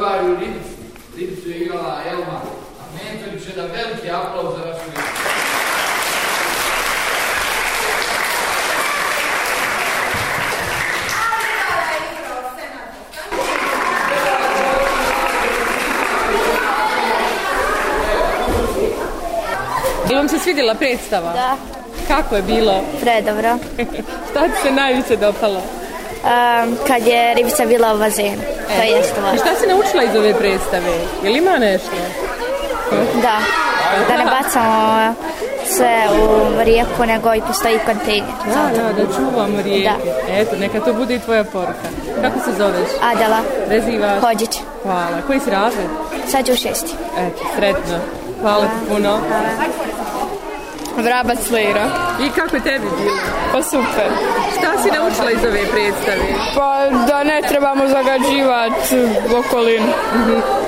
Grbaru i Ribicu. Ribicu je igrala Elma Ahmetović, jedan veliki aplauz za našu Ribicu. Je vam se svidjela predstava? Da. Kako je bilo? Predobro. Šta ti se najviše dopalo? Um, kad je ribica bila u bazenu. To je što I važno. šta si naučila iz ove predstave? Je li ima nešto? Da. Da ne bacamo sve u rijeku, nego i postoji kontejner. Da, da, da čuvamo rijeke. Da. Eto, neka to bude i tvoja poruka. Kako se zoveš? Adela Prezivaš? Hođić. Hvala. Koji si razred? Sad ću u šesti. Eto, sretno. Hvala ti puno. Vrabac Lira. I kako je tebi bilo? Pa super. Šta si naučila iz ove predstave? Pa da ne trebamo zagađivati okolinu.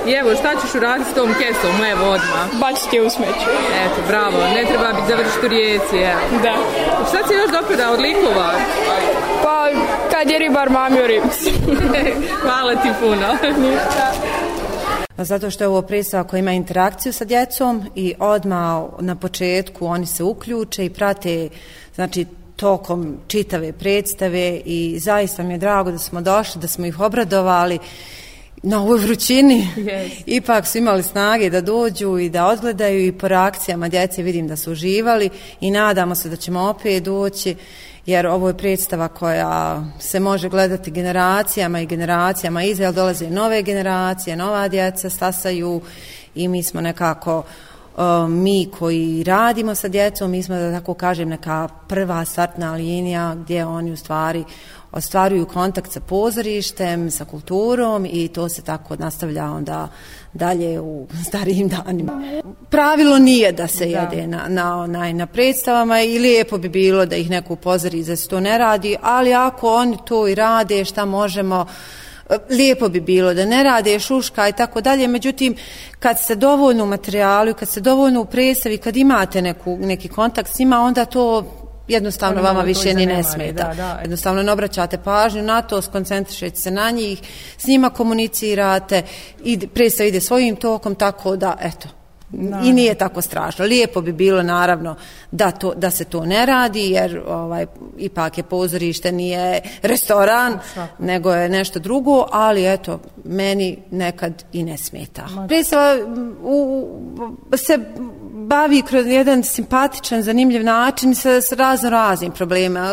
I evo, šta ćeš uraditi s tom kesom? Evo, odmah. Baciti je u smeću. Eto, bravo. Ne treba biti završiti u rijeci, evo. Da. Šta ti još dopada od likova? Pa kad je ribar mamio ribicu. Hvala ti puno. Zato što je ovo predstava koja ima interakciju sa djecom i odmah na početku oni se uključe i prate znači, tokom čitave predstave i zaista mi je drago da smo došli, da smo ih obradovali na ovoj vrućini. Yes. Ipak su imali snage da dođu i da odgledaju i po reakcijama djece vidim da su uživali i nadamo se da ćemo opet doći jer ovo je predstava koja se može gledati generacijama i generacijama iza, jer dolaze nove generacije, nova djeca stasaju i mi smo nekako uh, mi koji radimo sa djecom, mi smo da tako kažem neka prva startna linija gdje oni u stvari ostvaruju kontakt sa pozorištem, sa kulturom i to se tako nastavlja onda dalje u starijim danima. Pravilo nije da se jede na, na, onaj, na predstavama i lijepo bi bilo da ih neko upozori da se to ne radi, ali ako oni to i rade, šta možemo, lijepo bi bilo da ne rade šuška i tako dalje, međutim kad ste dovoljno u materijalu, kad ste dovoljno u predstavi, kad imate neku, neki kontakt s njima, onda to jednostavno Oni vama više ni ne smeta. da, da. Jednostavno ne obraćate pažnju na to, skoncentrišete se na njih, s njima komunicirate, i predstav ide svojim tokom, tako da, eto, I nije tako strašno. Lijepo bi bilo naravno da, to, da se to ne radi jer ovaj ipak je pozorište nije restoran nego je nešto drugo, ali eto meni nekad i ne smeta. Predstava u, se bavi kroz jedan simpatičan, zanimljiv način sa, sa razno raznim problema,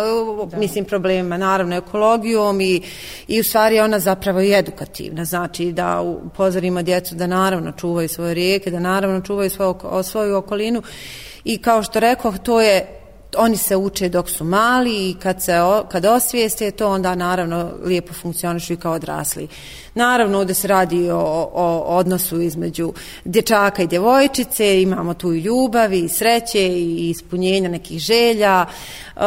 da. mislim problemima, naravno ekologijom i, i u stvari je ona zapravo i edukativna, znači da upozorimo djecu da naravno čuvaju svoje rijeke, da naravno čuvaju svoju, svoju okolinu i kao što rekao, to je oni se uče dok su mali i kad se kad osvijeste to onda naravno lijepo funkcionišu i kao odrasli. Naravno ovdje se radi o, o odnosu između dječaka i djevojčice, imamo tu i ljubavi, i sreće i ispunjenja nekih želja. E,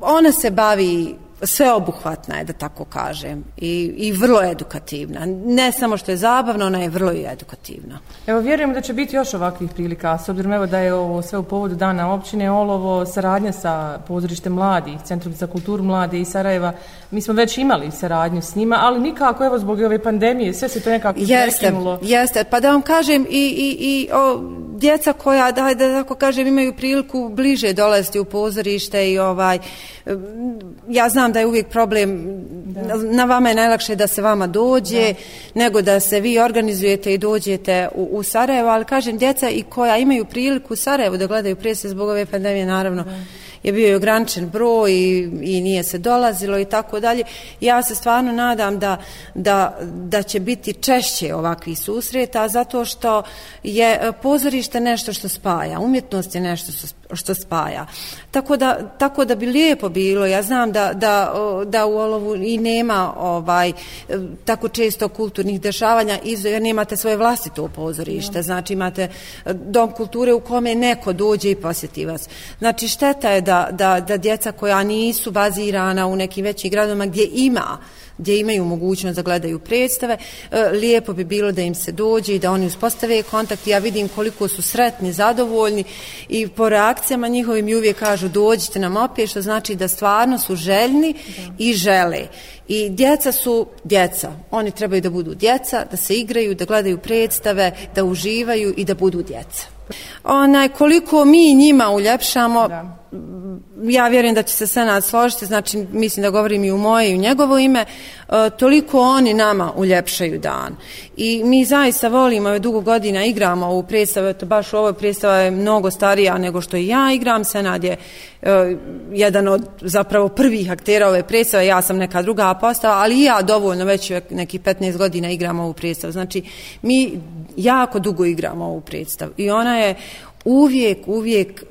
ona se bavi sveobuhvatna je, da tako kažem, i, i vrlo edukativna. Ne samo što je zabavna, ona je vrlo i edukativna. Evo, vjerujem da će biti još ovakvih prilika, s obzirom evo da je ovo sve u povodu dana općine Olovo, saradnja sa pozorištem mladi, Centrom za kulturu mlade i Sarajeva. Mi smo već imali saradnju s njima, ali nikako, evo, zbog ove pandemije, sve se to nekako Jeste, prekinulo. jeste. Pa da vam kažem, i, i, i o, djeca koja, da, da tako kažem, imaju priliku bliže dolaziti u pozorište i ovaj, ja znam da je uvijek problem, da. na vama je najlakše da se vama dođe, da. nego da se vi organizujete i dođete u, u Sarajevo, ali kažem, djeca i koja imaju priliku u Sarajevu da gledaju presje zbog ove pandemije, naravno, da je bio i ograničen broj i, i nije se dolazilo i tako dalje. Ja se stvarno nadam da, da, da će biti češće ovakvih susreta zato što je e, pozorište nešto što spaja, umjetnost je nešto što spaja. Tako da, tako da bi lijepo bilo, ja znam da, da, da u Olovu i nema ovaj tako često kulturnih dešavanja, jer nemate svoje vlastito pozorište, znači imate dom kulture u kome neko dođe i posjeti vas. Znači šteta je da, da, da djeca koja nisu bazirana u nekim većim gradovima gdje ima gdje imaju mogućnost da gledaju predstave, lijepo bi bilo da im se dođe i da oni uspostave kontakt. Ja vidim koliko su sretni, zadovoljni i po reakciji akcijama njihovim i uvijek kažu dođite nam opet, što znači da stvarno su željni i žele. I djeca su djeca. Oni trebaju da budu djeca, da se igraju, da gledaju predstave, da uživaju i da budu djeca. Onaj, koliko mi njima uljepšamo, da ja vjerujem da će se sve nas složiti, znači mislim da govorim i u moje i u njegovo ime, e, toliko oni nama uljepšaju dan. I mi zaista volimo, ove dugo godina igramo ovu predstavu, to baš u ovoj predstava je mnogo starija nego što i ja igram, Senad je e, jedan od zapravo prvih aktera ove predstave, ja sam neka druga postava, ali i ja dovoljno već neki 15 godina igram ovu predstavu. Znači, mi jako dugo igramo ovu predstavu i ona je uvijek, uvijek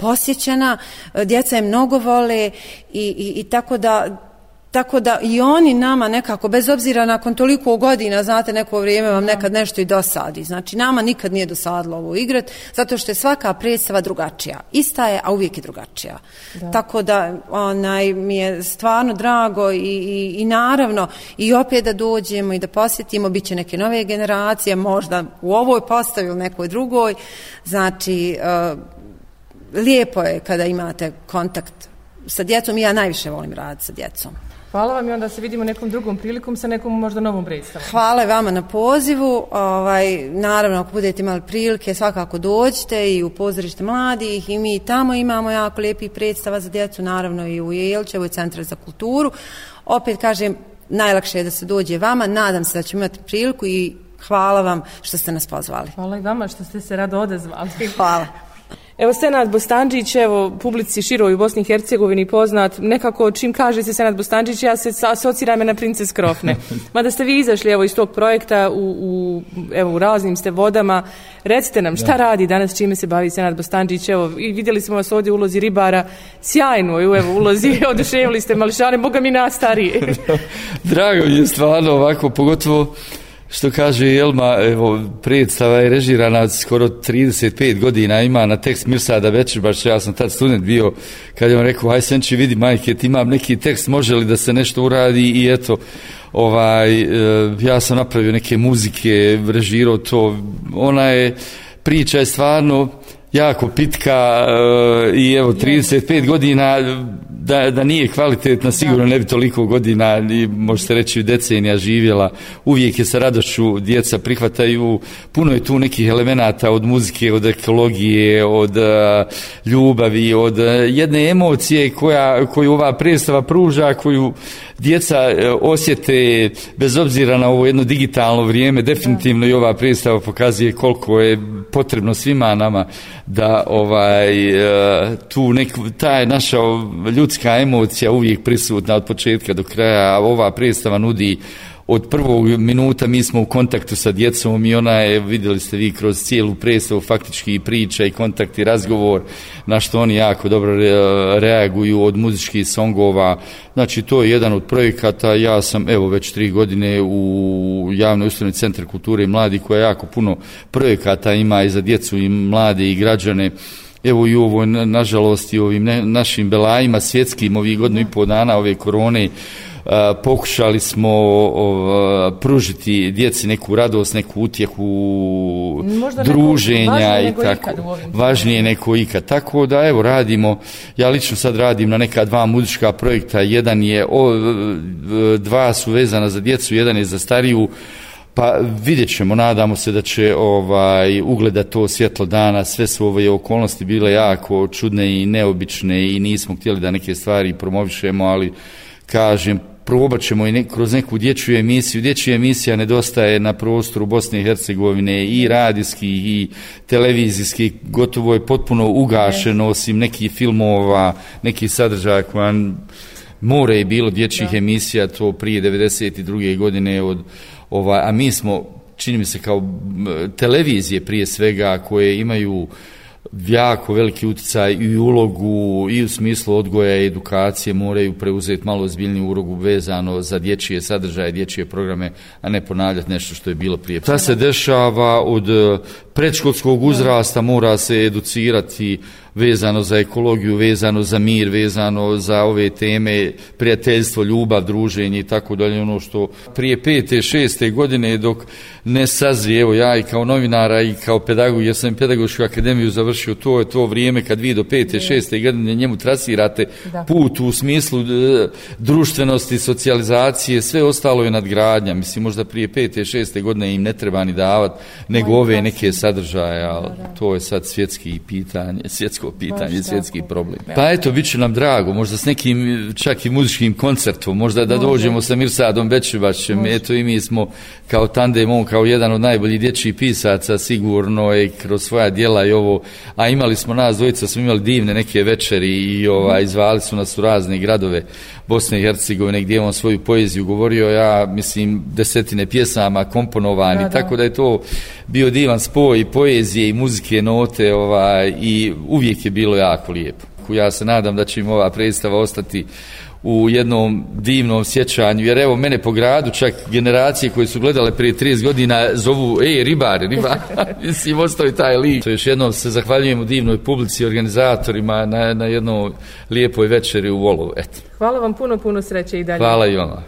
posjećena, djeca je mnogo vole i, i, i tako da Tako da i oni nama nekako, bez obzira nakon toliko godina, znate, neko vrijeme vam nekad nešto i dosadi. Znači, nama nikad nije dosadilo ovo igrat, zato što je svaka predstava drugačija. Ista je, a uvijek je drugačija. Da. Tako da, onaj, mi je stvarno drago i, i, i naravno, i opet da dođemo i da posjetimo, bit će neke nove generacije, možda u ovoj postavi ili nekoj drugoj. Znači, uh, lijepo je kada imate kontakt sa djecom i ja najviše volim raditi sa djecom. Hvala vam i onda se vidimo nekom drugom prilikom sa nekom možda novom predstavom. Hvala vama na pozivu. Ovaj, naravno, ako budete imali prilike, svakako dođite i u pozorište mladih i mi tamo imamo jako lijepi predstava za djecu, naravno i u Jelčevu i Centra za kulturu. Opet kažem, najlakše je da se dođe vama. Nadam se da ćemo imati priliku i hvala vam što ste nas pozvali. Hvala i vama što ste se rado odezvali. Hvala. Evo Senat Bostanđić, evo publici široj u Bosni i Hercegovini poznat, nekako čim kaže se Senat Bostanđić, ja se asociram na princes Krofne. Mada ste vi izašli evo iz tog projekta u, u, evo, u raznim ste vodama, recite nam šta da. radi danas, čime se bavi Senat Bostanđić, evo i vidjeli smo vas ovdje u ulozi ribara, sjajno je evo ulozi, oduševili ste mališane, boga mi nas stariji. Drago je stvarno ovako, pogotovo što kaže Jelma, evo, predstava je režirana skoro 35 godina, ima na tekst Mirsada Večer, baš ja sam tad student bio, kad je on rekao, aj Senči, vidi majke, ti imam neki tekst, može li da se nešto uradi? I eto, ovaj, e, ja sam napravio neke muzike, režirao to, ona je, priča je stvarno jako pitka e, i evo 35 godina da, da nije kvalitetna, sigurno ne bi toliko godina, i možete reći decenija živjela, uvijek je sa radošću djeca prihvataju, puno je tu nekih elemenata od muzike, od ekologije, od uh, ljubavi, od uh, jedne emocije koja, koju ova predstava pruža, koju djeca e, osjete bez obzira na ovo jedno digitalno vrijeme, definitivno i ova predstava pokazuje koliko je potrebno svima nama da ovaj e, tu tu neku, je naša ljudska ljudska emocija uvijek prisutna od početka do kraja, a ova predstava nudi od prvog minuta mi smo u kontaktu sa djecom i ona je, vidjeli ste vi kroz cijelu predstavu, faktički i priča i kontakt i razgovor, na što oni jako dobro reaguju od muzičkih songova. Znači, to je jedan od projekata. Ja sam, evo, već tri godine u javnoj ustanovi Centar kulture i mladi, koja jako puno projekata ima i za djecu i mlade i građane evo i ovo, nažalost, i ovim ne, našim belajima svjetskim ovih godinu i pol dana ove korone, pokušali smo pružiti djeci neku radost, neku utjehu, Možda druženja i tako. Važnije neko ikad. Tako da, evo, radimo, ja lično sad radim na neka dva muzička projekta, jedan je, o, dva su vezana za djecu, jedan je za stariju, Pa vidjet ćemo, nadamo se da će ovaj ugleda to svjetlo dana, sve su ove okolnosti bile jako čudne i neobične i nismo htjeli da neke stvari promovišemo, ali kažem, probat ćemo i ne, kroz neku dječju emisiju. Dječja emisija nedostaje na prostoru Bosne i Hercegovine i radijski i televizijski, gotovo je potpuno ugašeno, osim nekih filmova, nekih sadržaja koja more je bilo dječjih da. emisija, to prije 92. godine od ovaj, a mi smo, čini mi se kao televizije prije svega, koje imaju jako veliki utjecaj i ulogu i u smislu odgoja i edukacije moraju preuzeti malo ozbiljniju ulogu vezano za dječje sadržaje, dječje programe, a ne ponavljati nešto što je bilo prije. Ta se dešava od eh, predškolskog uzrasta, mora se educirati vezano za ekologiju, vezano za mir, vezano za ove teme, prijateljstvo, ljubav, druženje i tako dalje, ono što prije pete, šeste godine dok ne sazri, evo ja i kao novinara i kao pedagog, ja sam pedagošku akademiju završio, to je to vrijeme kad vi do pete, šeste godine njemu trasirate Da. put u smislu e, društvenosti, socijalizacije, sve ostalo je nadgradnja. Mislim, možda prije pete, šeste godine im ne treba ni davat, nego ove neke sadržaje, ali to je sad svjetski pitanje, svjetsko pitanje, Baš svjetski tako. problem. Pa eto, bit će nam drago, možda s nekim čak i muzičkim koncertom, možda da dođemo sa Mirsadom Bečibašćem, eto i mi smo kao tandem, on kao jedan od najboljih dječjih pisaca, sigurno i kroz svoja djela i ovo, a imali smo nas dvojica, smo imali divne neke večeri i ovaj, zvali su nas u razne gradove Bosne i Hercegovine gdje je on svoju poeziju govorio, ja mislim desetine pjesama komponovani, Da, da. tako da je to bio divan spoj i poezije i muzike, note ovaj, i uvijek je bilo jako lijepo. Ja se nadam da će im ova predstava ostati u jednom divnom sjećanju, jer evo mene po gradu čak generacije koje su gledale prije 30 godina zovu, ej ribari, ribari, mislim ostao je taj lik. To još jednom se zahvaljujem u divnoj publici, organizatorima na, na jednoj lijepoj večeri u Volovu. Eto, Hvala vam puno, puno sreće i dalje. hvala i vama.